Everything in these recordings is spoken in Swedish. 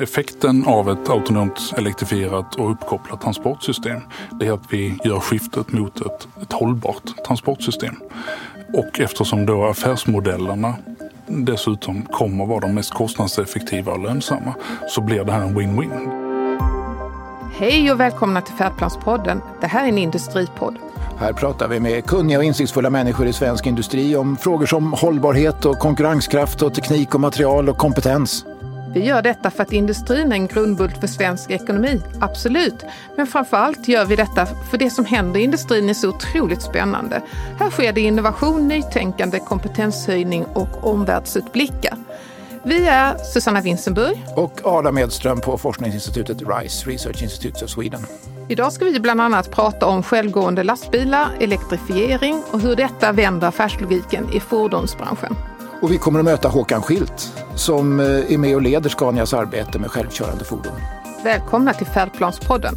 Effekten av ett autonomt elektrifierat och uppkopplat transportsystem det är att vi gör skiftet mot ett, ett hållbart transportsystem. Och eftersom då affärsmodellerna dessutom kommer vara de mest kostnadseffektiva och lönsamma så blir det här en win-win. Hej och välkomna till Färdplanspodden. Det här är en industripodd. Här pratar vi med kunniga och insiktsfulla människor i svensk industri om frågor som hållbarhet och konkurrenskraft och teknik och material och kompetens. Vi gör detta för att industrin är en grundbult för svensk ekonomi, absolut. Men framför allt gör vi detta för det som händer i industrin är så otroligt spännande. Här sker det innovation, nytänkande, kompetenshöjning och omvärldsutblickar. Vi är Susanna Winsenburg och Adam Edström på forskningsinstitutet RISE, Research Institutes of Sweden. Idag ska vi bland annat prata om självgående lastbilar, elektrifiering och hur detta vänder affärslogiken i fordonsbranschen. Och vi kommer att möta Håkan Schilt som eh, är med och leder Scanias arbete med självkörande fordon. Välkomna till Färdplanspodden.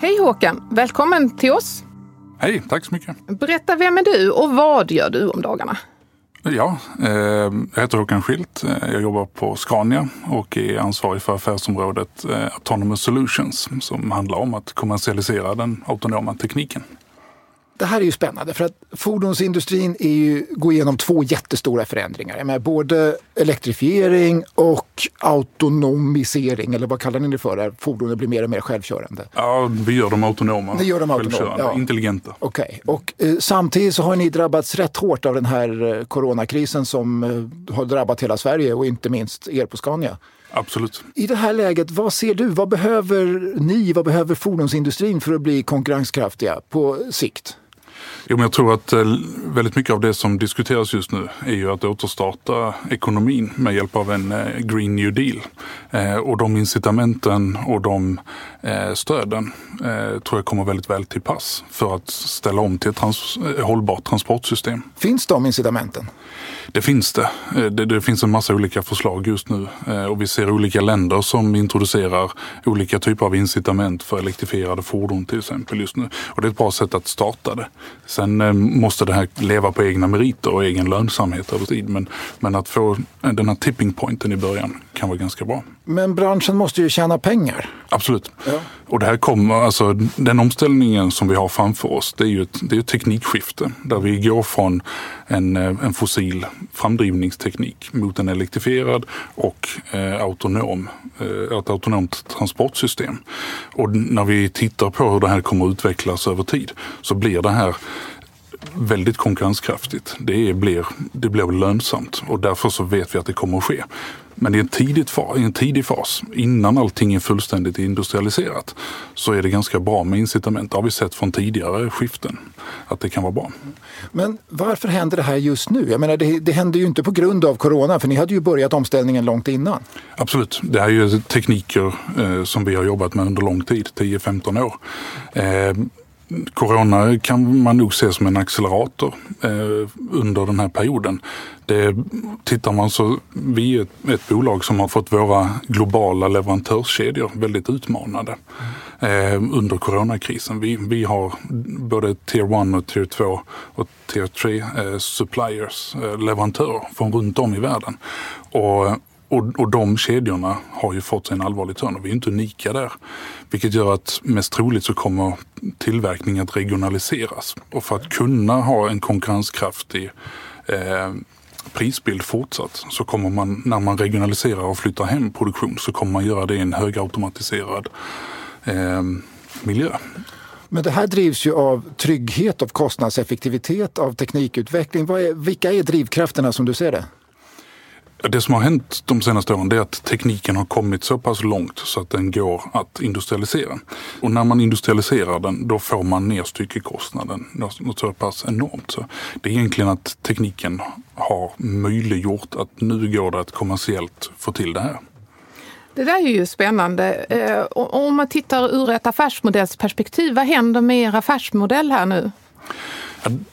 Hej Håkan, välkommen till oss. Hej, tack så mycket. Berätta, vem är du och vad gör du om dagarna? Ja, eh, jag heter Håkan Schilt. Eh, jag jobbar på Scania och är ansvarig för affärsområdet Autonomous Solutions som handlar om att kommersialisera den autonoma tekniken. Det här är ju spännande för att fordonsindustrin är ju, går igenom två jättestora förändringar. Med både elektrifiering och autonomisering, eller vad kallar ni det för? Fordonen blir mer och mer självkörande. Ja, vi gör dem autonoma. Ni gör dem autonoma, ja. intelligenta. Okej, okay. och eh, samtidigt så har ni drabbats rätt hårt av den här eh, coronakrisen som eh, har drabbat hela Sverige och inte minst er på Scania. Absolut. I det här läget, vad ser du? Vad behöver ni, vad behöver fordonsindustrin för att bli konkurrenskraftiga på sikt? Jo, men jag tror att eh, väldigt mycket av det som diskuteras just nu är ju att återstarta ekonomin med hjälp av en eh, Green New Deal. Eh, och de incitamenten och de stöden tror jag kommer väldigt väl till pass för att ställa om till ett trans hållbart transportsystem. Finns de incitamenten? Det finns det. det. det. finns en massa olika förslag just nu och vi ser olika länder som introducerar olika typer av incitament för elektrifierade fordon till exempel just nu. Och det är ett bra sätt att starta det. Sen eh, måste det här leva på egna meriter och egen lönsamhet över tid. Men, men att få den här tipping pointen i början kan vara ganska bra. Men branschen måste ju tjäna pengar. Absolut. Ja. Och det här kommer, alltså den omställningen som vi har framför oss, det är ju ett, det är ett teknikskifte där vi går från en, eh, en fossil framdrivningsteknik mot en elektrifierad och eh, autonom, eh, ett autonomt transportsystem. Och när vi tittar på hur det här kommer att utvecklas över tid så blir det här väldigt konkurrenskraftigt. Det blir, det blir lönsamt och därför så vet vi att det kommer att ske. Men i en, tidigt fas, en tidig fas, innan allting är fullständigt industrialiserat, så är det ganska bra med incitament. Det har vi sett från tidigare skiften, att det kan vara bra. Men varför händer det här just nu? Jag menar, det, det händer ju inte på grund av corona, för ni hade ju börjat omställningen långt innan. Absolut. Det här är ju tekniker eh, som vi har jobbat med under lång tid, 10-15 år. Eh, Corona kan man nog se som en accelerator eh, under den här perioden. Det, tittar man så, vi är ett, ett, bolag som har fått våra globala leverantörskedjor väldigt utmanade eh, under coronakrisen. Vi, vi har både tier 1 och tier 2 och tier 3 eh, suppliers, eh, leverantörer från runt om i världen. Och och, och de kedjorna har ju fått sig en allvarlig törn och vi är inte unika där. Vilket gör att mest troligt så kommer tillverkningen att regionaliseras. Och för att kunna ha en konkurrenskraftig eh, prisbild fortsatt så kommer man, när man regionaliserar och flyttar hem produktion så kommer man göra det i en högautomatiserad eh, miljö. Men det här drivs ju av trygghet, av kostnadseffektivitet, av teknikutveckling. Är, vilka är drivkrafterna som du ser det? Det som har hänt de senaste åren är att tekniken har kommit så pass långt så att den går att industrialisera. Och när man industrialiserar den då får man ner styckekostnaden något så pass enormt. Så det är egentligen att tekniken har möjliggjort att nu går det att kommersiellt få till det här. Det där är ju spännande. Eh, om man tittar ur ett affärsmodellsperspektiv, vad händer med er affärsmodell här nu?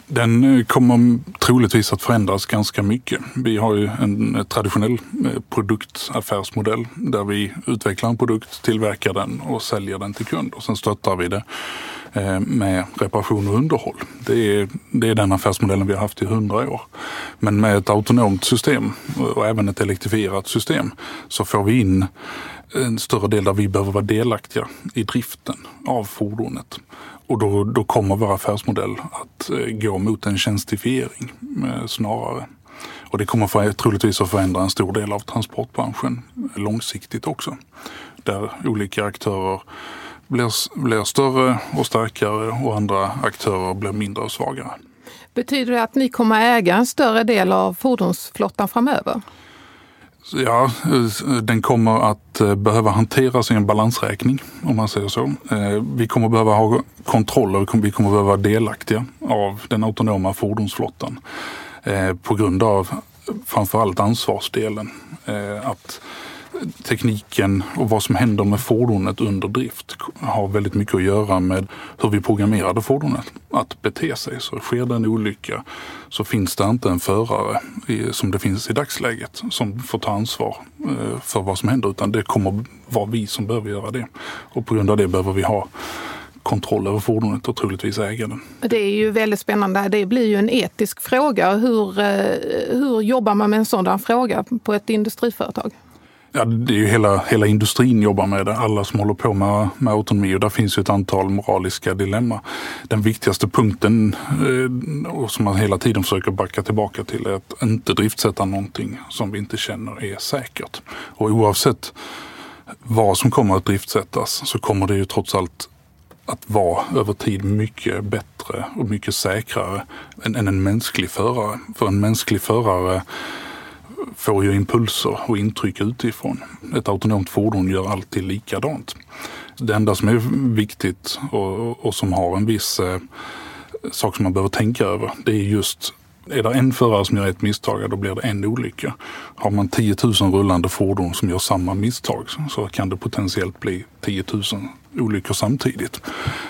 Den eh, kommer troligtvis att förändras ganska mycket. Vi har ju en eh, traditionell eh, produktaffärsmodell där vi utvecklar en produkt, tillverkar den och säljer den till kund och sen stöttar vi det med reparation och underhåll. Det är, det är den affärsmodellen vi har haft i hundra år. Men med ett autonomt system och även ett elektrifierat system så får vi in en större del där vi behöver vara delaktiga i driften av fordonet. Och då, då kommer vår affärsmodell att eh, gå mot en tjänstifiering eh, snarare. Och det kommer för, troligtvis att förändra en stor del av transportbranschen eh, långsiktigt också. Där olika aktörer blir, blir större och starkare och andra aktörer blir mindre och svagare. Betyder det att ni kommer äga en större del av fordonsflottan framöver? Ja, eh, den kommer att eh, behöva hanteras i en balansräkning om man säger så. Eh, vi kommer behöva ha kontroller, vi kommer behöva vara delaktiga av den autonoma fordonsflottan på grund av framförallt ansvarsdelen. Att tekniken och vad som händer med fordonet under drift har väldigt mycket att göra med hur vi programmerade fordonet att bete sig. Så sker det en olycka så finns det inte en förare som det finns i dagsläget som får ta ansvar eh, för vad som händer utan det kommer vara vi som behöver göra det. Och på grund av det behöver vi ha kontroll över fordonet och troligtvis äga den. Det är ju väldigt spännande. Det blir ju en etisk fråga. Hur, eh, hur jobbar man med en sådan fråga på ett industriföretag? Ja, det är ju hela, hela industrin jobbar med det, alla som håller på med, med autonomi och där finns ju ett antal moraliska dilemma. Den viktigaste punkten eh, och som man hela tiden försöker backa tillbaka till är att inte driftsätta någonting som vi inte känner är säkert. Och oavsett vad som kommer att driftsättas så kommer det ju trots allt att vara över tid mycket bättre och mycket säkrare än, än en mänsklig förare. För en mänsklig förare får ju impulser och intryck utifrån. Ett autonomt fordon gör alltid likadant. Det enda som är viktigt och, och som har en viss eh, sak som man behöver tänka över, det är just är det en förare som gör ett misstag, då blir det en olycka. Har man 10 000 rullande fordon som gör samma misstag så kan det potentiellt bli 10 000 olyckor samtidigt.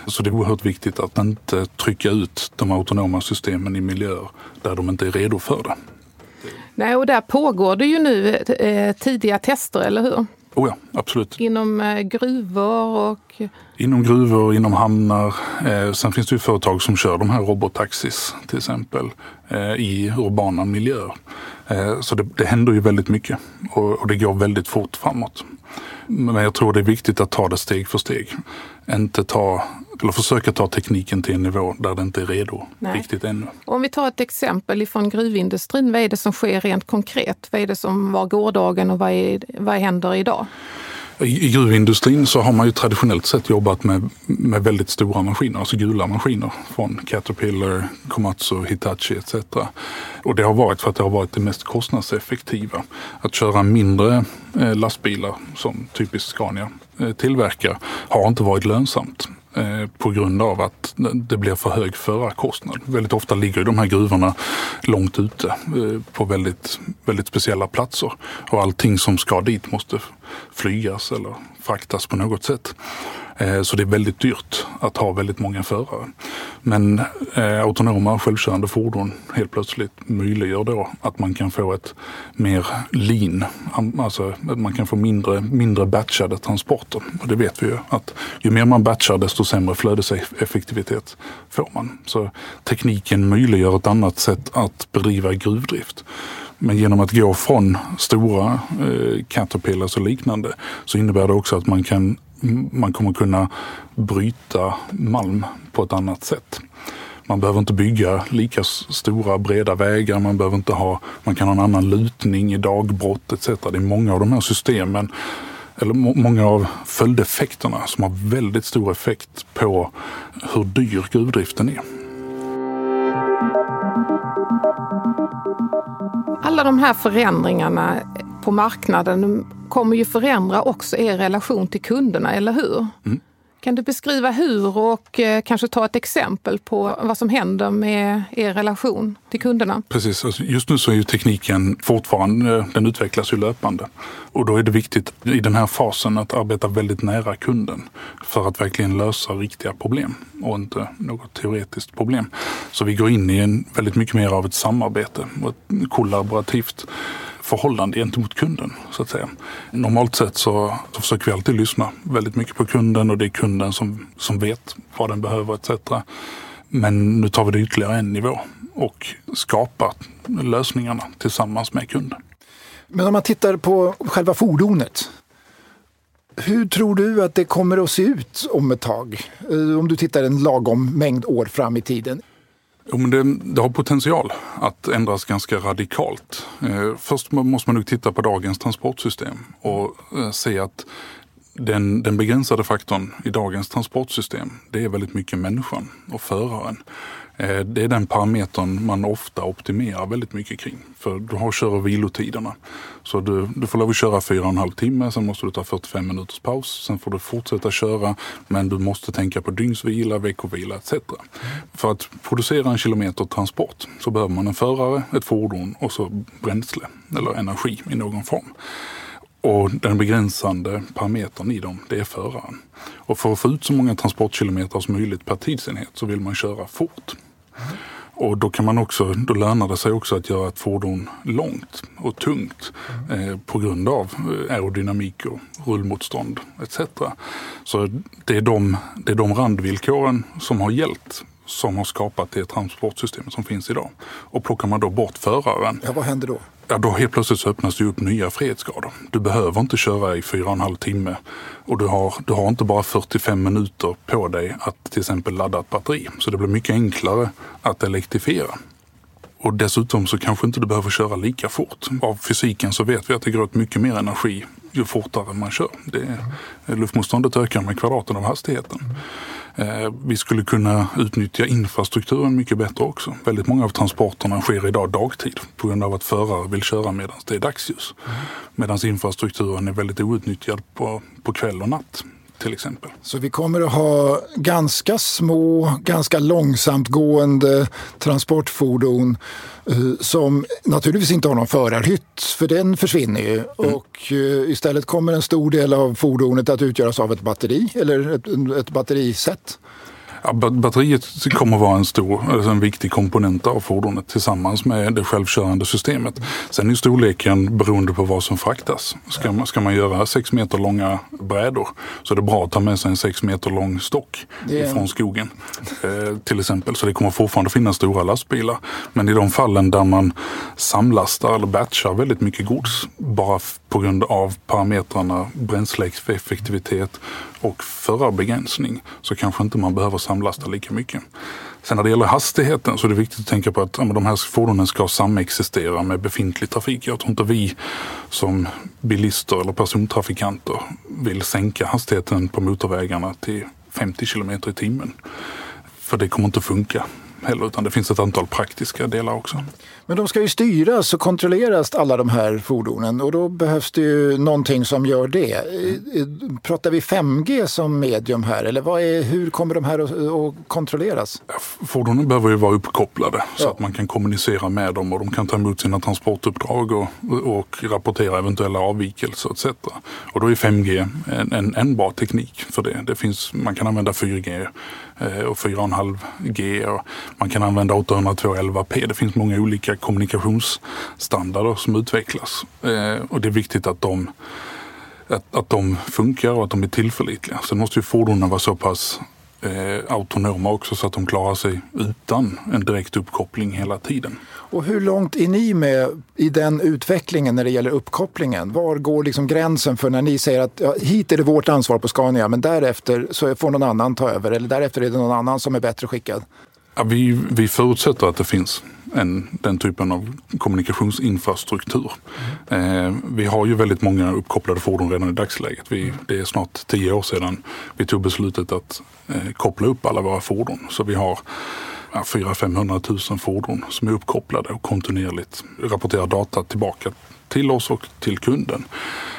Så det är oerhört viktigt att inte trycka ut de autonoma systemen i miljöer där de inte är redo för det. Nej, och där pågår det ju nu eh, tidiga tester, eller hur? Oh ja, absolut. Inom eh, gruvor och... Inom gruvor, inom hamnar. Eh, sen finns det ju företag som kör de här robotaxis till exempel eh, i urbana miljöer. Eh, så det, det händer ju väldigt mycket och, och det går väldigt fort framåt. Men jag tror det är viktigt att ta det steg för steg. Inte ta, eller försöka ta tekniken till en nivå där det inte är redo Nej. riktigt ännu. Om vi tar ett exempel ifrån gruvindustrin, vad är det som sker rent konkret? Vad är det som var gårdagen och vad, är, vad händer idag? I gruvindustrin så har man ju traditionellt sett jobbat med, med väldigt stora maskiner, alltså gula maskiner från Caterpillar, Komatsu, Hitachi etc. Och det har varit för att det har varit det mest kostnadseffektiva. Att köra mindre eh, lastbilar som typiskt Scania eh, tillverkar har inte varit lönsamt. Eh, på grund av att det blir för hög förarkostnad. Väldigt ofta ligger de här gruvorna långt ute eh, på väldigt, väldigt speciella platser och allting som ska dit måste flygas eller fraktas på något sätt. Eh, så det är väldigt dyrt att ha väldigt många förare. Men eh, autonoma självkörande fordon helt plötsligt möjliggör då att man kan få ett mer lean, alltså att man kan få mindre, mindre batchade transporter. Och det vet vi ju att ju mer man batchar desto sämre flödeseffektivitet får man. Så tekniken möjliggör ett annat sätt att bedriva gruvdrift. Men genom att gå från stora eh, Caterpillars och liknande så innebär det också att man kan man kommer kunna bryta malm på ett annat sätt. Man behöver inte bygga lika stora breda vägar, man behöver inte ha, man kan ha en annan lutning i dagbrott etc. Det är många av de här systemen, eller många av följdeffekterna som har väldigt stor effekt på hur dyr gruvdriften är. Alla de här förändringarna på marknaden kommer ju förändra också er relation till kunderna, eller hur? Mm. Kan du beskriva hur och eh, kanske ta ett exempel på vad som händer med er relation till kunderna? Precis, alltså just nu så är ju tekniken fortfarande, den utvecklas ju löpande. Och då är det viktigt i den här fasen att arbeta väldigt nära kunden för att verkligen lösa riktiga problem och inte något teoretiskt problem. Så vi går in i en väldigt mycket mer av ett samarbete och ett kollaborativt förhållande gentemot kunden. så att säga. Normalt sett så, så försöker vi alltid lyssna väldigt mycket på kunden och det är kunden som, som vet vad den behöver etc. Men nu tar vi det ytterligare en nivå och skapar lösningarna tillsammans med kunden. Men om man tittar på själva fordonet. Hur tror du att det kommer att se ut om ett tag? Eh, om du tittar en lagom mängd år fram i tiden. Jo, men det, det, har potential att ändras ganska radikalt. Eh, först måste man nog titta på dagens transportsystem och eh, se att den, den begränsade faktorn i dagens transportsystem, det är väldigt mycket människan och föraren. Eh, det är den parametern man ofta optimerar väldigt mycket kring. För du har kör och vilotiderna. Så du, du får lov att köra 4,5 timme, sen måste du ta 45 minuters paus. Sen får du fortsätta köra, men du måste tänka på dygnsvila, veckovila etc. För att producera en kilometer transport så behöver man en förare, ett fordon och så bränsle eller energi i någon form. Och den begränsande parametern i dem, det är föraren. Och för att få ut så många transportkilometer som möjligt per tidsenhet så vill man köra fort. Och då, kan man också, då lönar det sig också att göra ett fordon långt och tungt eh, på grund av eh, aerodynamik och rullmotstånd etc. Så det är, de, det är de randvillkoren som har gällt som har skapat det transportsystem som finns idag. Och plockar man då bort föraren. Ja, vad händer då? Ja, då helt plötsligt så öppnas det upp nya frihetsgrader. Du behöver inte köra i fyra och en halv timme och du har, du har inte bara 45 minuter på dig att till exempel ladda ett batteri. Så det blir mycket enklare att elektrifiera. Och dessutom så kanske inte du behöver köra lika fort. Av fysiken så vet vi att det går åt mycket mer energi ju fortare man kör. Det, luftmotståndet ökar med kvadraten av hastigheten. Eh, vi skulle kunna utnyttja infrastrukturen mycket bättre också. Väldigt många av transporterna sker idag dagtid på grund av att förare vill köra medan det är dagsljus. Medan infrastrukturen är väldigt outnyttjad på, på kväll och natt till exempel. Så vi kommer att ha ganska små, ganska långsamt gående transportfordon eh, som naturligtvis inte har någon förarhytt, för den försvinner ju. Mm. Och eh, istället kommer en stor del av fordonet att utgöras av ett batteri eller ett, ett batteriset. Ja, batteriet kommer att vara en stor, alltså en viktig komponent av fordonet tillsammans med det självkörande systemet. Sen är storleken beroende på vad som fraktas. Ska man, ska man göra sex meter långa brädor så är det bra att ta med sig en sex meter lång stock yeah. från skogen. Eh, till exempel. Så det kommer fortfarande finnas stora lastbilar. Men i de fallen där man samlastar eller batchar väldigt mycket gods bara på grund av parametrarna bränsleeffektivitet och förarbegränsning så kanske inte man behöver samlasta lika mycket. Sen när det gäller hastigheten så är det viktigt att tänka på att ja, de här fordonen ska samexistera med befintlig trafik. Jag tror inte vi som bilister eller persontrafikanter vill sänka hastigheten på motorvägarna till 50 kilometer i timmen. För det kommer inte att funka heller, utan det finns ett antal praktiska delar också. Men de ska ju styras och kontrolleras alla de här fordonen och då behövs det ju någonting som gör det. Pratar vi 5G som medium här eller vad är, hur kommer de här att, att kontrolleras? Fordonen behöver ju vara uppkopplade så att man kan kommunicera med dem och de kan ta emot sina transportuppdrag och, och rapportera eventuella avvikelser etc. Och då är 5G en, en, en bra teknik för det. det finns, man kan använda 4G Eh, och 4,5G och man kan använda 802.11p. Det finns många olika kommunikationsstandarder som utvecklas. Eh, och det är viktigt att de, att, att de funkar och att de är tillförlitliga. Sen måste ju fordonen vara så pass eh, autonoma också så att de klarar sig utan en direkt uppkoppling hela tiden. Och hur långt är ni med i den utvecklingen när det gäller uppkopplingen? Var går liksom gränsen för när ni säger att ja, hit är det vårt ansvar på Scania men därefter så får någon annan ta över eller därefter är det någon annan som är bättre skickad? Ja, vi, vi förutsätter att det finns än den typen av kommunikationsinfrastruktur. Eh, vi har ju väldigt många uppkopplade fordon redan i dagsläget. Vi, det är snart tio år sedan vi tog beslutet att eh, koppla upp alla våra fordon. Så vi har 400 000 fordon som är uppkopplade och kontinuerligt rapporterar data tillbaka till oss och till kunden.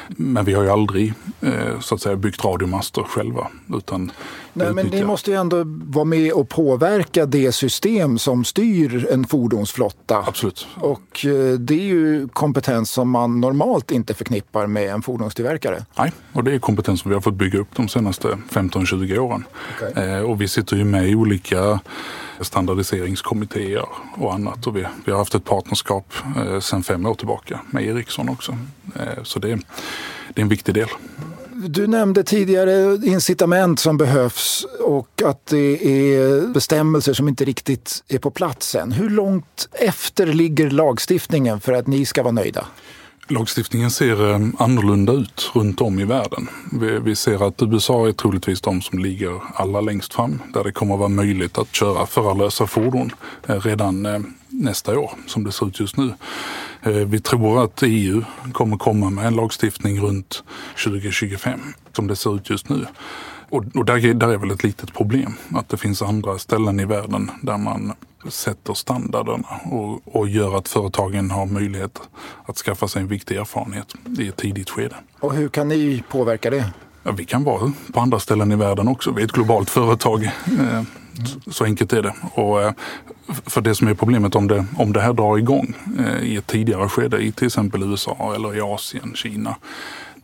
Men vi har ju aldrig eh, så att säga, byggt radiomaster själva. Utan Nej, men ni måste ju ändå vara med och påverka det system som styr en fordonsflotta. Absolut. Och eh, det är ju kompetens som man normalt inte förknippar med en fordonstillverkare. Nej, och det är kompetens som vi har fått bygga upp de senaste 15-20 åren. Okay. Eh, och vi sitter ju med i olika standardiseringskommittéer och annat. Och vi, vi har haft ett partnerskap eh, sedan fem år tillbaka med Ericsson också. Eh, så det, det är en viktig del. Du nämnde tidigare incitament som behövs och att det är bestämmelser som inte riktigt är på plats än. Hur långt efter ligger lagstiftningen för att ni ska vara nöjda? Lagstiftningen ser eh, annorlunda ut runt om i världen. Vi, ser att USA är troligtvis de som ligger allra längst fram där det kommer att vara möjligt att köra förarlösa fordon eh, redan eh, nästa år som det ser ut just nu. Vi tror att EU kommer komma med en lagstiftning runt 2025 som det ser ut just nu. Och, där, där är väl ett litet problem att det finns andra ställen i världen där man sätter standarderna och, och gör att företagen har möjlighet att skaffa sig en viktig erfarenhet i ett tidigt skede. Och hur kan ni påverka det? Ja, vi kan vara på andra ställen i världen också. Vi är ett globalt företag. Eh, så enkelt är det. Och eh, för det som är problemet om det, om det här drar igång eh, i ett tidigare skede i till exempel USA eller i Asien, Kina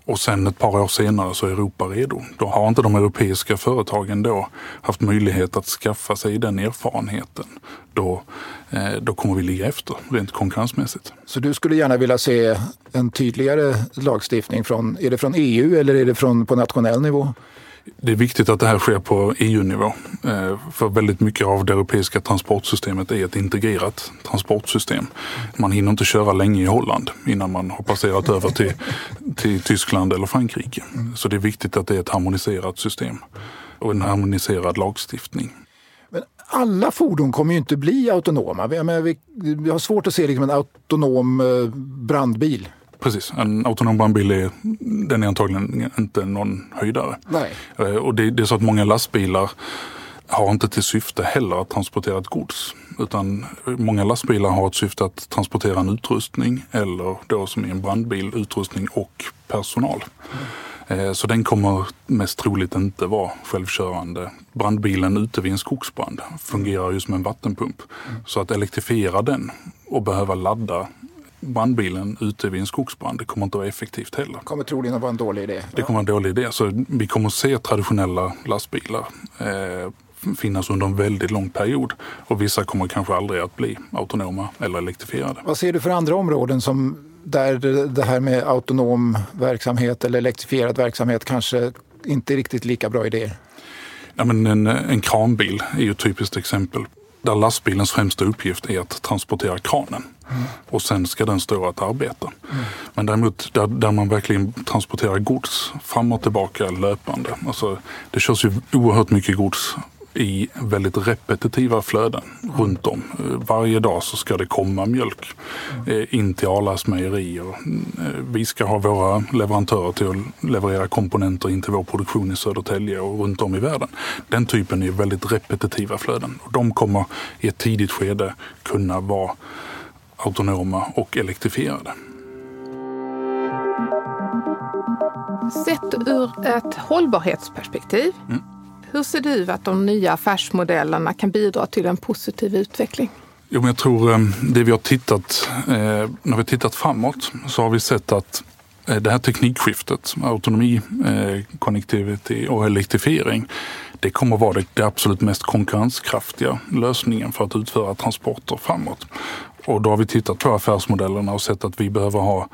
och sen ett par år senare så är Europa redo. Då har inte de europeiska företagen då haft möjlighet att skaffa sig den erfarenheten. Då, eh, då kommer vi ligga efter rent konkurrensmässigt. Så du skulle gärna vilja se en tydligare lagstiftning från, är det från EU eller är det från, på nationell nivå? Det är viktigt att det här sker på EU-nivå. Eh, för väldigt mycket av det europeiska transportsystemet är ett integrerat transportsystem. Man hinner inte köra länge i Holland innan man har passerat över till, till Tyskland eller Frankrike. Så det är viktigt att det är ett harmoniserat system och en harmoniserad lagstiftning. Men alla fordon kommer ju inte bli autonoma. Vi, vi har svårt att se liksom en autonom eh, brandbil Precis, en autonom brandbil är, den är antagligen inte någon höjdare. Nej. Eh, och det, det är så att många lastbilar har inte till syfte heller att transportera ett gods. Utan många lastbilar har ett syfte att transportera en utrustning eller då som i en brandbil utrustning och personal. Mm. Så den kommer mest troligt inte vara självkörande. Brandbilen ute vid en skogsbrand fungerar ju som en vattenpump. Mm. Så att elektrifiera den och behöva ladda brandbilen ute vid en skogsbrand. Det kommer inte att vara effektivt heller. Det kommer troligen att vara en dålig idé. Det kommer vara en dålig idé. Så vi kommer att se traditionella lastbilar eh, finnas under en väldigt lång period och vissa kommer kanske aldrig att bli autonoma eller elektrifierade. Vad ser du för andra områden som där det här med autonom verksamhet eller elektrifierad verksamhet kanske inte är riktigt lika bra idéer? Ja, men en, en kranbil är ju ett typiskt exempel där lastbilens främsta uppgift är att transportera kranen. Mm. Och sen ska den stå att arbeta. Mm. Men däremot där, där, man verkligen transporterar gods fram och tillbaka löpande. Alltså, det körs ju oerhört mycket gods i väldigt repetitiva flöden runt om. Varje dag så ska det komma mjölk eh, in till Arlas mejerier. Eh, vi ska ha våra leverantörer till att leverera komponenter in till vår produktion i Södertälje och runt om i världen. Den typen är väldigt repetitiva flöden. De kommer i ett tidigt skede kunna vara autonoma och elektrifierade. Sett ur ett hållbarhetsperspektiv mm hur ser du att de nya affärsmodellerna kan bidra till en positiv utveckling? Jo, men jag tror eh, det vi har tittat, eh, när vi har tittat framåt så har vi sett att eh, det här teknikskiftet, autonomi, connectivity och elektrifiering, det kommer att vara det absolut mest konkurrenskraftiga lösningen för att utföra transporter framåt. Och då har vi tittat på affärsmodellerna och sett att vi behöver ha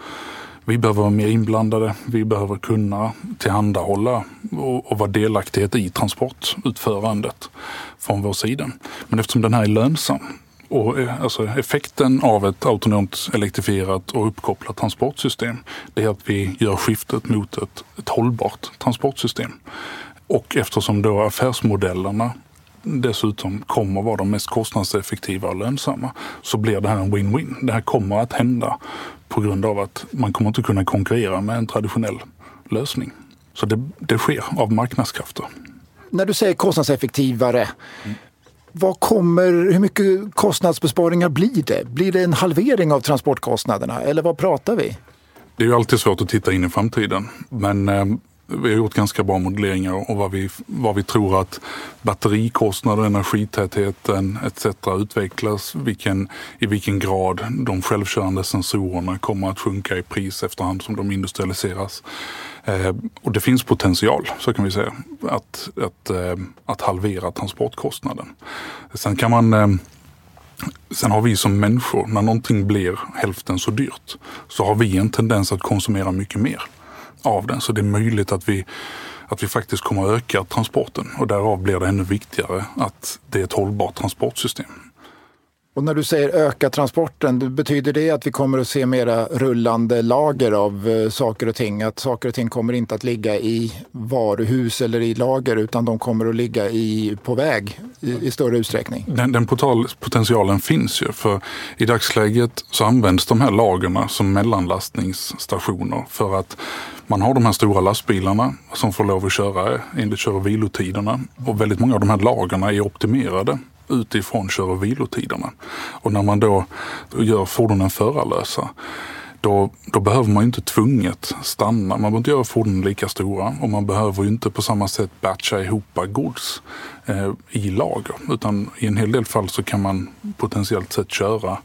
vi behöver vara mer inblandade. Vi behöver kunna tillhandahålla och, och vara delaktighet i transportutförandet från vår sida. Men eftersom den här är lönsam och eh, alltså effekten av ett autonomt elektrifierat och uppkopplat transportsystem det är att vi gör skiftet mot ett, ett hållbart transportsystem. Och eftersom då affärsmodellerna dessutom kommer vara de mest kostnadseffektiva och lönsamma så blir det här en win-win. Det här kommer att hända på grund av att man kommer inte kunna konkurrera med en traditionell lösning. Så det, det sker av marknadskrafter. När du säger kostnadseffektivare, mm. Vad kommer, hur mycket kostnadsbesparingar blir det? Blir det en halvering av transportkostnaderna eller vad pratar vi? Det är ju alltid svårt att titta in i framtiden. Men eh, vi har gjort ganska bra modelleringar och vad vi, vad vi tror att batterikostnader, energitätheten etc. utvecklas. Vilken, I vilken grad de självkörande sensorerna kommer att sjunka i pris efterhand som de industrialiseras. Eh, och det finns potential, så kan vi säga, att, att, eh, att halvera transportkostnaden. Sen kan man eh, Sen har vi som människor, när någonting blir hälften så dyrt, så har vi en tendens att konsumera mycket mer av den. Så det är möjligt att vi, att vi faktiskt kommer att öka transporten och därav blir det ännu viktigare att det är ett hållbart transportsystem. Och när du säger öka transporten, betyder det att vi kommer att se mera rullande lager av eh, saker och ting? Att saker och ting kommer inte att ligga i varuhus eller i lager utan de kommer att ligga i, på väg i, i större utsträckning? Den, den potentialen finns ju för i dagsläget så används de här lagerna som mellanlastningsstationer för att man har de här stora lastbilarna som får lov att köra enligt kör och vilotiderna och väldigt många av de här lagarna är optimerade utifrån kör och vilotiderna. Och när man då gör fordonen förarlösa då, då, behöver man inte tvunget stanna. Man behöver inte göra fordonen lika stora och man behöver inte på samma sätt batcha ihop gods eh, i lager. Utan i en hel del fall så kan man potentiellt sett köra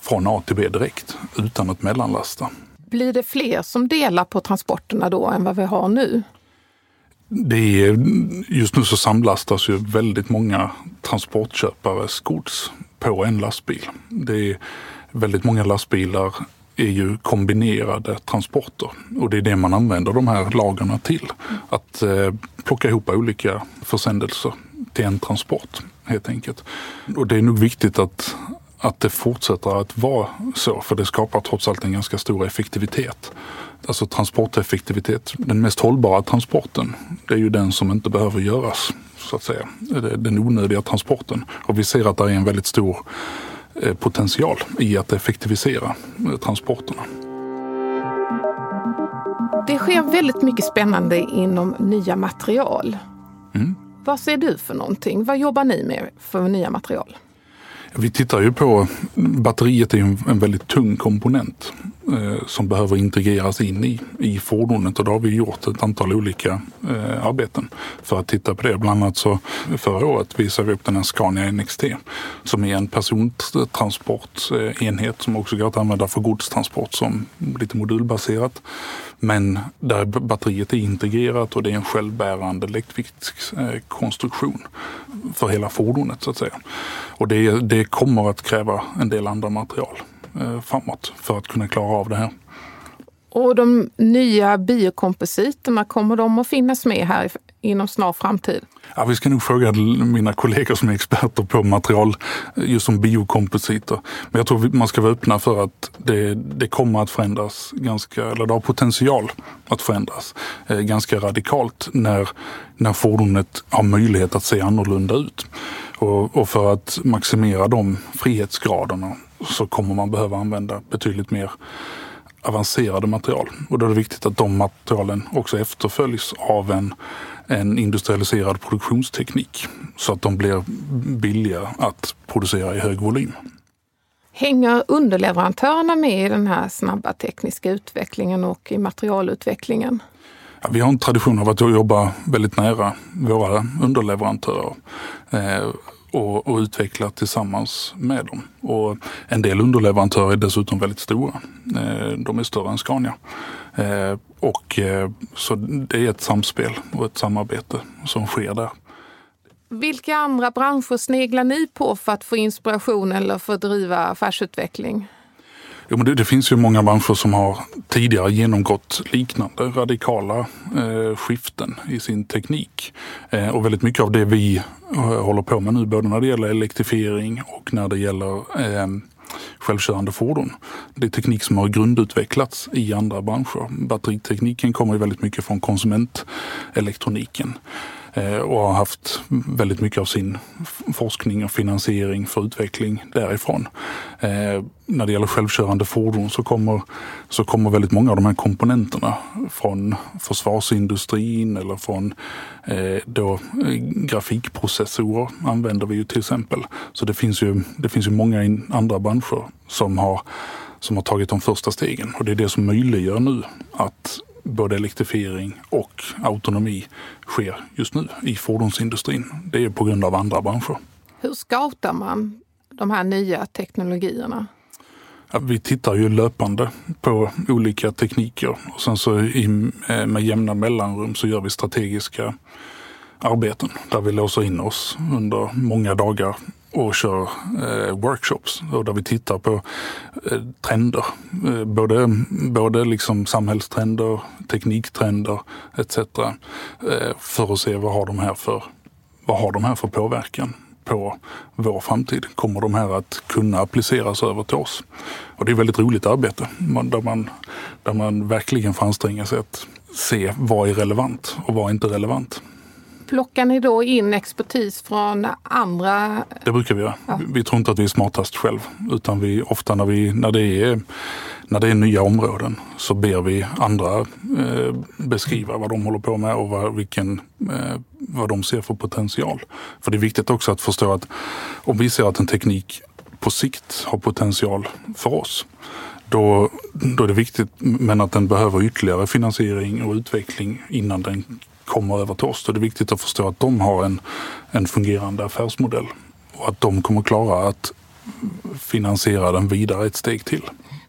från A till B direkt utan att mellanlasta. Blir det fler som delar på transporterna då än vad vi har nu? Det är, just nu så samlastas ju väldigt många transportköpares gods på en lastbil. Det är väldigt många lastbilar är ju kombinerade transporter och det är det man använder de här lagarna till. Att eh, plocka ihop olika försändelser till en transport helt enkelt. Och det är nog viktigt att, att det fortsätter att vara så för det skapar trots allt en ganska stor effektivitet alltså transporteffektivitet, den mest hållbara transporten, det är ju den som inte behöver göras, så att säga. Den onödiga transporten. Och vi ser att det är en väldigt stor eh, potential i att effektivisera eh, transporterna. Det sker väldigt mycket spännande inom nya material. Mm. Vad ser du för någonting? Vad jobbar ni med för nya material? Vi tittar ju på, batteriet är en väldigt tung komponent. Eh, som behöver integreras in i, i fordonet och då har vi gjort ett antal olika eh, arbeten för att titta på det. Bland annat så förra året visade vi upp den här Scania NXT som är en persontransportenhet som också går att använda för godstransport som lite modulbaserat. Men där batteriet är integrerat och det är en självbärande läktviktskonstruktion eh, för hela fordonet så att säga. Och det, det kommer att kräva en del andra material framåt för att kunna klara av det här. Och de nya biokompositerna, kommer de att finnas med här inom snar framtid? Ja, vi ska nog fråga mina kollegor som är experter på material just som biokompositer. Men jag tror man ska vara öppna för att det, det kommer att förändras ganska, eller det har potential att förändras eh, ganska radikalt när, när fordonet har möjlighet att se annorlunda ut. Och, och för att maximera de frihetsgraderna så kommer man behöva använda betydligt mer avancerade material. Och då är det viktigt att de materialen också efterföljs av en, en industrialiserad produktionsteknik så att de blir billiga att producera i hög volym. Hänger underleverantörerna med i den här snabba tekniska utvecklingen och i materialutvecklingen? Ja, vi har en tradition av att jobba väldigt nära våra underleverantörer. Eh, och, och utveckla tillsammans med dem. Och en del underleverantörer är dessutom väldigt stora. Eh, de är större än Scania. Eh, och, eh, så det är ett samspel och ett samarbete som sker där. Vilka andra branscher sneglar ni på för att få inspiration eller för att driva affärsutveckling? Jo, men det, det, finns ju många branscher som har tidigare genomgått liknande radikala eh, skiften i sin teknik. Eh, och väldigt mycket av det vi eh, håller på med nu, både när det gäller elektrifiering och när det gäller eh, självkörande fordon. Det är teknik som har grundutvecklats i andra branscher. Batteritekniken kommer ju väldigt mycket från konsumentelektroniken. Eh, och har haft väldigt mycket av sin forskning och finansiering för utveckling därifrån. Eh, när det gäller självkörande fordon så kommer, så kommer väldigt många av de här komponenterna från försvarsindustrin eller från eh, då, grafikprocessorer använder vi ju till exempel. Så det finns ju, det finns ju många andra branscher som har som har tagit de första stegen. Och det är det som möjliggör nu att både elektrifiering och autonomi sker just nu i fordonsindustrin. Det är på grund av andra branscher. Hur scoutar man de här nya teknologierna? Ja, vi tittar ju löpande på olika tekniker och sen så i, eh, med jämna mellanrum så gör vi strategiska arbeten där vi låser in oss under många dagar och kör eh, workshops och där vi tittar på eh, trender. Eh, både både liksom samhällstrender, tekniktrender etc. Eh, för att se vad har de här för, vad har de här för påverkan på vår framtid. Kommer de här att kunna appliceras över till oss? Och det är ett väldigt roligt arbete där man, där man verkligen får anstränga sig att se vad är relevant och vad är inte relevant. Plockar ni då in expertis från andra? Det brukar vi göra. Ja. Vi tror inte att vi är smartast själv. Utan vi, ofta när, vi, när, det är, när det är nya områden så ber vi andra eh, beskriva vad de håller på med och vad, vilken, eh, vad de ser för potential. För det är viktigt också att förstå att om vi ser att en teknik på sikt har potential för oss då, då är det viktigt men att den behöver ytterligare finansiering och utveckling innan den kommer över till oss. Det är viktigt att förstå att de har en, en fungerande affärsmodell och att de kommer klara att finansiera den vidare ett steg till.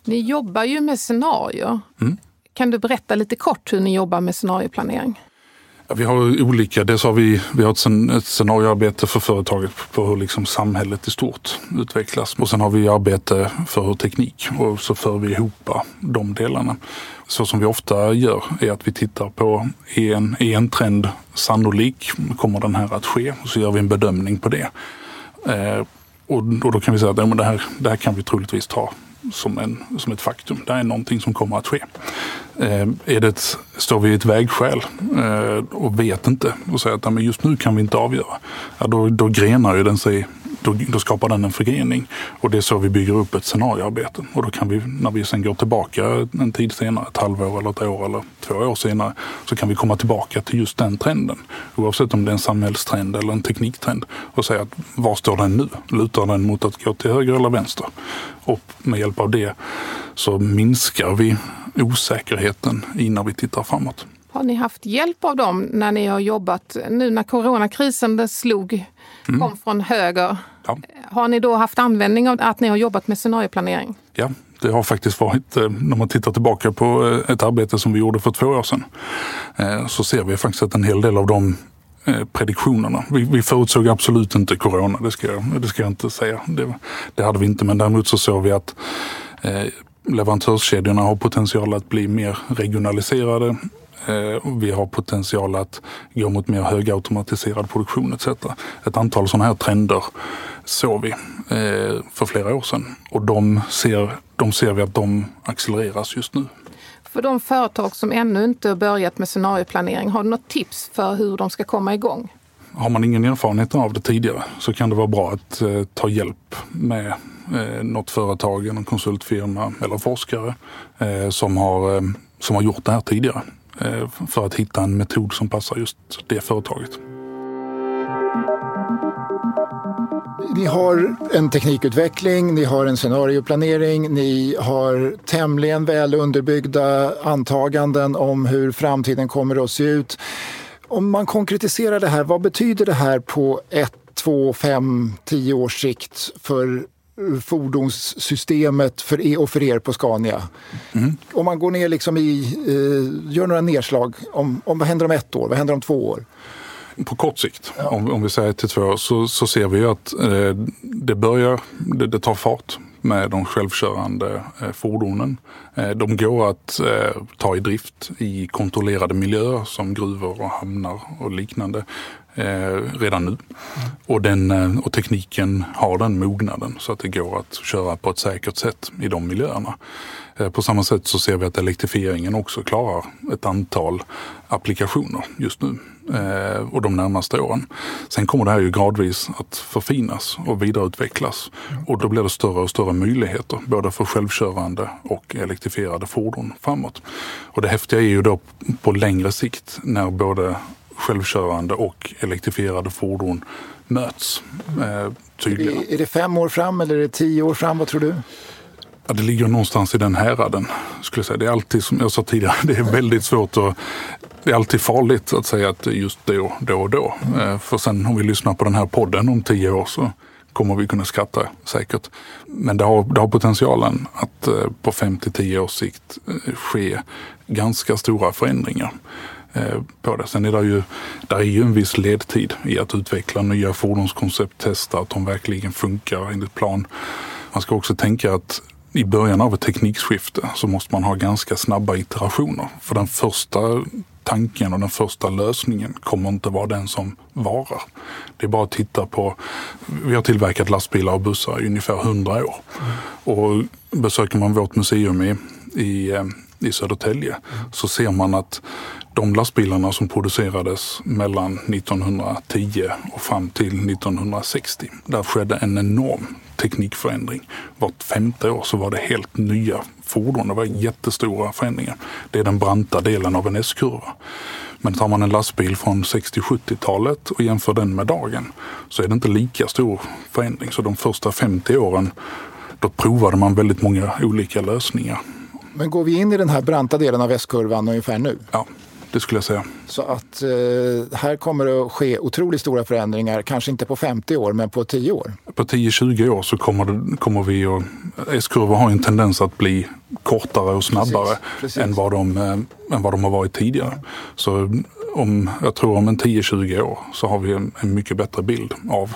Ni jobbar ju med scenarier. Mm. Kan du berätta lite kort hur ni jobbar med scenarioplanering? Vi har olika, dels har vi, vi har ett, scenarioarbete för företaget på hur liksom samhället i stort utvecklas. Och sen har vi arbete för hur teknik och så för vi ihop de delarna så som vi ofta gör är att vi tittar på är en, är en trend sannolik? Kommer den här att ske? Och så gör vi en bedömning på det. Eh, och, och, då kan vi säga att ja, men det, här, det här kan vi troligtvis ta som, en, som ett faktum. Det är någonting som kommer att ske. Eh, är det ett, står vi i ett vägskäl eh, och vet inte och säger att ja, men just nu kan vi inte avgöra. Ja, då, då grenar ju den sig då, då, skapar den en förgrening. Och det är så vi bygger upp ett scenarioarbete. Och då kan vi, när vi sen går tillbaka en tid senare, ett halvår eller ett år eller två år senare, så kan vi komma tillbaka till just den trenden. Oavsett om det är en samhällstrend eller en tekniktrend. Och säga att var står den nu? Lutar den mot att gå till höger eller vänster? Och med hjälp av det så minskar vi osäkerheten innan vi tittar framåt. Har ni haft hjälp av dem när ni har jobbat, nu när coronakrisen slog mm. kom från höger. Ja. Har ni då haft användning av att ni har jobbat med scenarioplanering? Ja, det har faktiskt varit, eh, när man tittar tillbaka på eh, ett arbete som vi gjorde för två år sedan, eh, så ser vi faktiskt att en hel del av de prediktionerna. Vi, vi förutsåg absolut inte corona, det ska jag, det ska jag inte säga. Det, det hade vi inte, men däremot så såg vi att eh, leverantörskedjorna har potential att bli mer regionaliserade. Eh, vi har potential att gå mot mer högautomatiserad produktion etc. Ett antal sådana här trender såg vi eh, för flera år sedan och de ser, de ser vi att de accelereras just nu. För de företag som ännu inte börjat med scenarioplanering, har du något tips för hur de ska komma igång? Har man ingen erfarenhet av det tidigare så kan det vara bra att eh, ta hjälp med eh, något företag, en konsultfirma eller forskare eh, som, har, eh, som har gjort det här tidigare. Eh, för att hitta en metod som passar just det företaget. Ni har en teknikutveckling, ni har en scenarioplanering, ni har tämligen väl underbyggda antaganden om hur framtiden kommer att se ut. Om man konkretiserar det här, vad betyder det här på ett, två, fem, tio års sikt för fordonssystemet för er och för er på Scania. Mm. Om man går ner liksom i, eh, gör några nedslag, om, om, vad händer om ett år, vad händer om två år? På kort sikt, ja. om, om vi säger till två år, så, så ser vi att eh, det börjar, det, det, tar fart med de självkörande eh, fordonen. Eh, de går att eh, ta i drift i kontrollerade miljöer som gruvor och hamnar och liknande. Eh, redan nu. Och, den, eh, och tekniken har den mognaden så att det går att köra på ett säkert sätt i de miljöerna. Eh, på samma sätt så ser vi att elektrifieringen också klarar ett antal applikationer just nu eh, och de närmaste åren. Sen kommer det här ju gradvis att förfinas och vidareutvecklas och då blir det större och större möjligheter både för självkörande och elektrifierade fordon framåt. Och det häftiga är ju då på längre sikt när både självkörande och elektrifierade fordon möts eh, tydligare. Är det fem år fram eller är det tio år fram? Vad tror du? Ja, det ligger någonstans i den häraden. Skulle jag säga. Det är alltid, som jag sa tidigare, det är väldigt svårt att det är alltid farligt att säga att just då, då och då. Mm. För sen om vi lyssnar på den här podden om tio år så kommer vi kunna skratta säkert. Men det har, det har potentialen att eh, på fem till tio års sikt eh, ske ganska stora förändringar på det. Sen är det ju, där är ju en viss ledtid i att utveckla nya fordonskoncept, testa att de verkligen funkar enligt plan. Man ska också tänka att i början av ett teknikskifte så måste man ha ganska snabba iterationer. För den första tanken och den första lösningen kommer inte vara den som varar. Det är bara att titta på, vi har tillverkat lastbilar och bussar i ungefär 100 år. Mm. Och besöker man vårt museum i, i, eh, i Södertälje så ser man att de lastbilarna som producerades mellan 1910 och fram till 1960, där skedde en enorm teknikförändring. Vart femte år så var det helt nya fordon. Det var jättestora förändringar. Det är den branta delen av en S-kurva. Men tar man en lastbil från 60-70-talet och jämför den med dagen så är det inte lika stor förändring. Så de första 50 åren då provade man väldigt många olika lösningar. Men går vi in i den här branta delen av S-kurvan ungefär nu? Ja, det skulle jag säga. Så att eh, här kommer det att ske otroligt stora förändringar, kanske inte på 50 år men på 10 år. På 10-20 år så kommer, det, kommer vi att... S-kurvor har en tendens att bli kortare och snabbare precis, precis. Än, vad de, äh, än vad de har varit tidigare. Så om, jag tror om en 10-20 år så har vi en, en mycket bättre bild av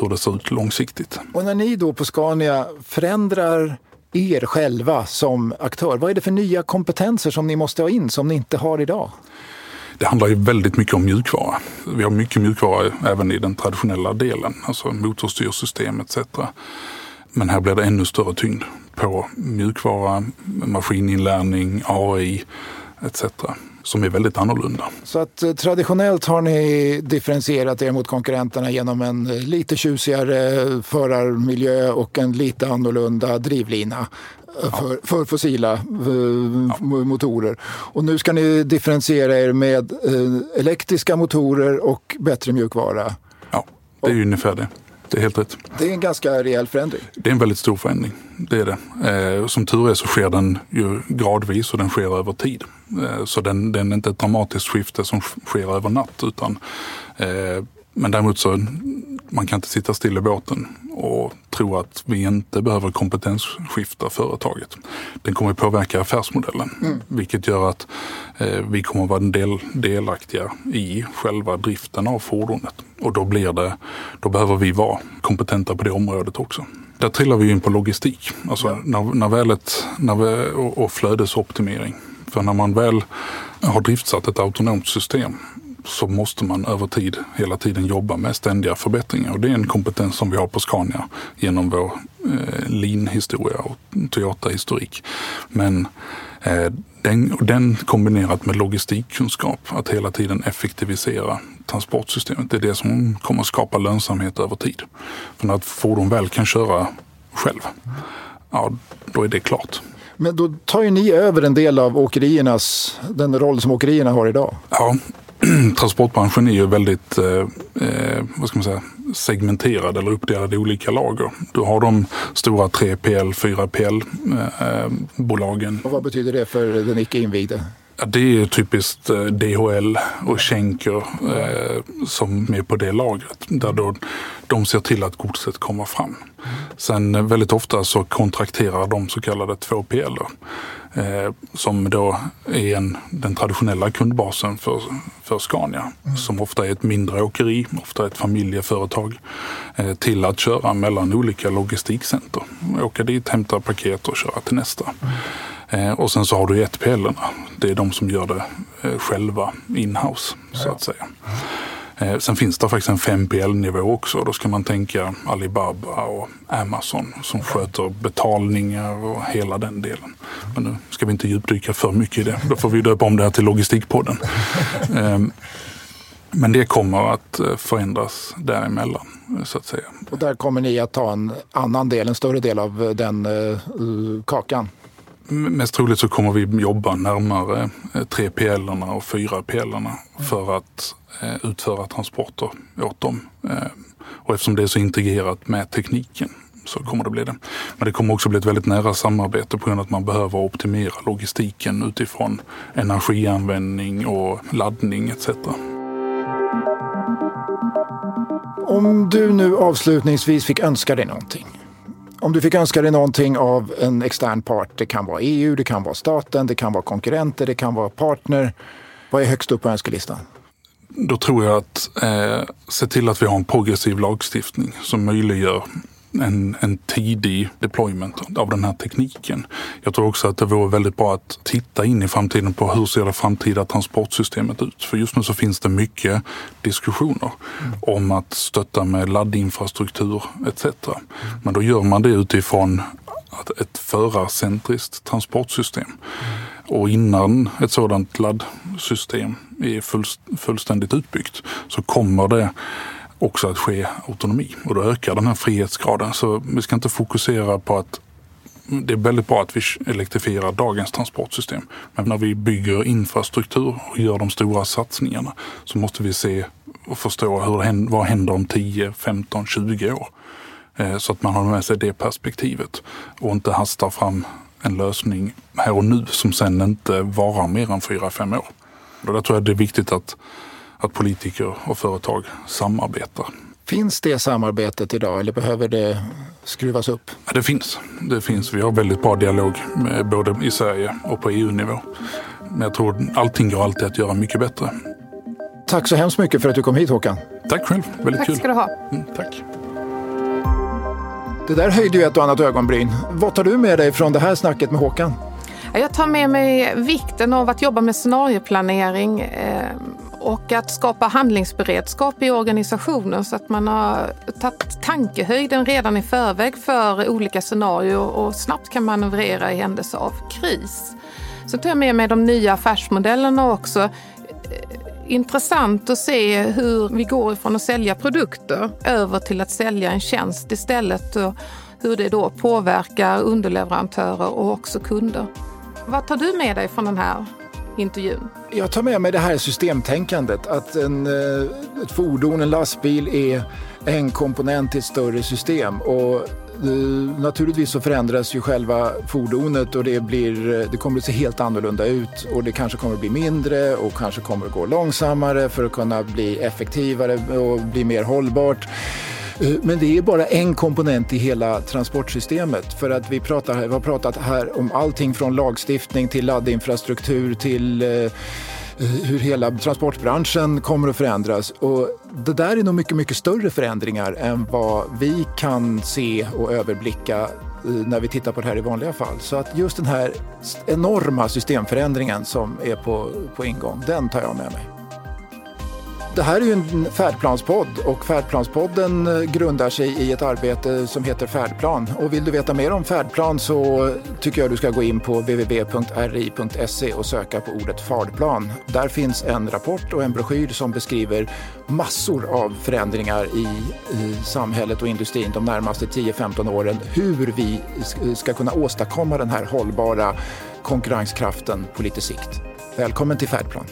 hur det ser ut långsiktigt. Och när ni då på Scania förändrar er själva som aktör? Vad är det för nya kompetenser som ni måste ha in som ni inte har idag? Det handlar ju väldigt mycket om mjukvara. Vi har mycket mjukvara även i den traditionella delen, alltså motorstyrsystem etc. Men här blir det ännu större tyngd på mjukvara, maskininlärning, AI etc som är väldigt annorlunda. Så att eh, traditionellt har ni differentierat er mot konkurrenterna genom en eh, lite tjusigare förarmiljö och en lite annorlunda drivlina eh, för, ja. för fossila ja. motorer. Och nu ska ni differentiera er med elektriska motorer och bättre mjukvara. Ja, det är och, ungefär det. Det är helt rätt. Det är en ganska rejäl förändring. Det är en väldigt stor förändring. Det är det. Eh, som tur är så sker den ju gradvis och den sker över tid. Eh, så den, den är inte ett dramatiskt skifte som sker över natt. Utan, eh, men däremot så man kan inte sitta still i båten och tro att vi inte behöver kompetensskifta företaget. Den kommer påverka affärsmodellen, mm. vilket gör att eh, vi kommer vara del, delaktiga i själva driften av fordonet. Och då, blir det, då behöver vi vara kompetenta på det området också. Där trillar vi in på logistik, alltså ja. när, när välet, när vi, och, och flödesoptimering. För när man väl har driftsatt ett autonomt system så måste man över tid hela tiden jobba med ständiga förbättringar. Och det är en kompetens som vi har på Scania genom vår eh, Lean-historia och Toyota-historik. Men eh, den, den kombinerat med logistikkunskap, att hela tiden effektivisera transportsystemet, det är det som kommer skapa lönsamhet över tid. För när ett fordon väl kan köra själv, ja, då är det klart. Men då tar ju ni över en del av åkeriernas, den roll som åkerierna har idag. Ja, transportbranschen är ju väldigt eh, eh, vad ska man säga, segmenterad eller uppdelad i olika lager. Du har de stora 3PL, 4PL-bolagen. Eh, eh och vad betyder det för den icke invigde? Ja, det är typiskt eh, DHL och Schenker eh, som är på det lagret. Där då de ser till att godset kommer fram. Sen eh, väldigt ofta så kontrakterar de så kallade 2PL eh, som då är en, den traditionella kundbasen för, för Scania. Mm. Som ofta är ett mindre åkeri, ofta ett familjeföretag. Eh, till att köra mellan olika logistikcenter. Åka dit, hämta paket och köra till nästa. Mm. Eh, och sen så har du 1PL. Det är de som gör det eh, själva inhouse så att säga. Eh, sen finns det faktiskt en 5PL-nivå också. Då ska man tänka Alibaba och Amazon som sköter betalningar och hela den delen. Men nu ska vi inte djupdyka för mycket i det. Då får vi döpa om det här till Logistikpodden. Ehm, men det kommer att eh, förändras däremellan så att säga. Och där kommer ni att ta en annan del, en större del av den uh, kakan? Mest troligt så kommer vi jobba närmare 3PL och 4PL för att eh, utföra transporter åt dem. Eh, och eftersom det är så integrerat med tekniken så kommer det bli det. Men det kommer också bli ett väldigt nära samarbete på grund av att man behöver optimera logistiken utifrån energianvändning och laddning etc. Om du nu avslutningsvis fick önska dig någonting. Om du fick önska dig någonting av en extern part, det kan vara EU, det kan vara staten, det kan vara konkurrenter, det kan vara partner. Vad är högst upp på önskelistan? Då tror jag att eh, se till att vi har en progressiv lagstiftning som möjliggör en, en tidig deployment av den här tekniken. Jag tror också att det vore väldigt bra att titta in i framtiden på hur ser det framtida transportsystemet ut? För just nu så finns det mycket diskussioner mm. om att stötta med laddinfrastruktur etc. Mm. Men då gör man det utifrån ett förarcentriskt transportsystem. Mm. Och innan ett sådant laddsystem är fullständigt utbyggt så kommer det också att ske autonomi och då ökar den här frihetsgraden. Så vi ska inte fokusera på att det är väldigt bra att vi elektrifierar dagens transportsystem. Men när vi bygger infrastruktur och gör de stora satsningarna så måste vi se och förstå hur, vad händer om 10, 15, 20 år. Eh, så att man har med sig det perspektivet och inte hastar fram en lösning här och nu som sen inte varar mer än 4-5 år. Och där tror jag det är viktigt att att politiker och företag samarbetar. Finns det samarbetet idag eller behöver det skruvas upp? Det finns. Det finns. Vi har väldigt bra dialog med, både i Sverige och på EU-nivå. Men jag tror allting går alltid att göra mycket bättre. Tack så hemskt mycket för att du kom hit Håkan. Tack själv. Väldigt tack kul. Tack ska du ha. Mm, tack. Det där höjde ju ett och annat ögonbryn. Vad tar du med dig från det här snacket med Håkan? Jag tar med mig vikten av att jobba med scenarioplanering eh, och att skapa handlingsberedskap i organisationen så att man har tagit tankehöjden redan i förväg för olika scenarier och snabbt kan manövrera i händelse av kris. Så tar jag med mig de nya affärsmodellerna också. Eh, intressant att se hur vi går ifrån att sälja produkter över till att sälja en tjänst istället och hur det då påverkar underleverantörer och också kunder. Vad tar du med dig från den här intervjun? Jag tar med mig det här systemtänkandet, att en, eh, ett fordon, en lastbil är en komponent i ett större system. Och eh, Naturligtvis så förändras ju själva fordonet och det, blir, eh, det kommer att se helt annorlunda ut och det kanske kommer att bli mindre och kanske kommer att gå långsammare för att kunna bli effektivare och bli mer hållbart. Eh, men det är bara en komponent i hela transportsystemet. För att vi, pratar, vi har pratat här om allting från lagstiftning till laddinfrastruktur till eh, eh, hur hela transportbranschen kommer att förändras. Och det där är nog mycket, mycket större förändringar än vad vi kan se och överblicka när vi tittar på det här i vanliga fall. Så att just den här enorma systemförändringen som är på, på ingång, den tar jag med mig. Det här är ju en färdplanspodd och Färdplanspodden eh, grundar sig i ett arbete som heter Färdplan. Och vill du veta mer om färdplan så tycker jag du ska gå in på www.ri.se och söka på ordet färdplan. Där finns en rapport och en broschyr som beskriver massor av förändringar i, i samhället och industrin de närmaste 10-15 åren. Hur vi ska kunna åstadkomma den här hållbara konkurrenskraften på lite sikt. Välkommen till Färdplan.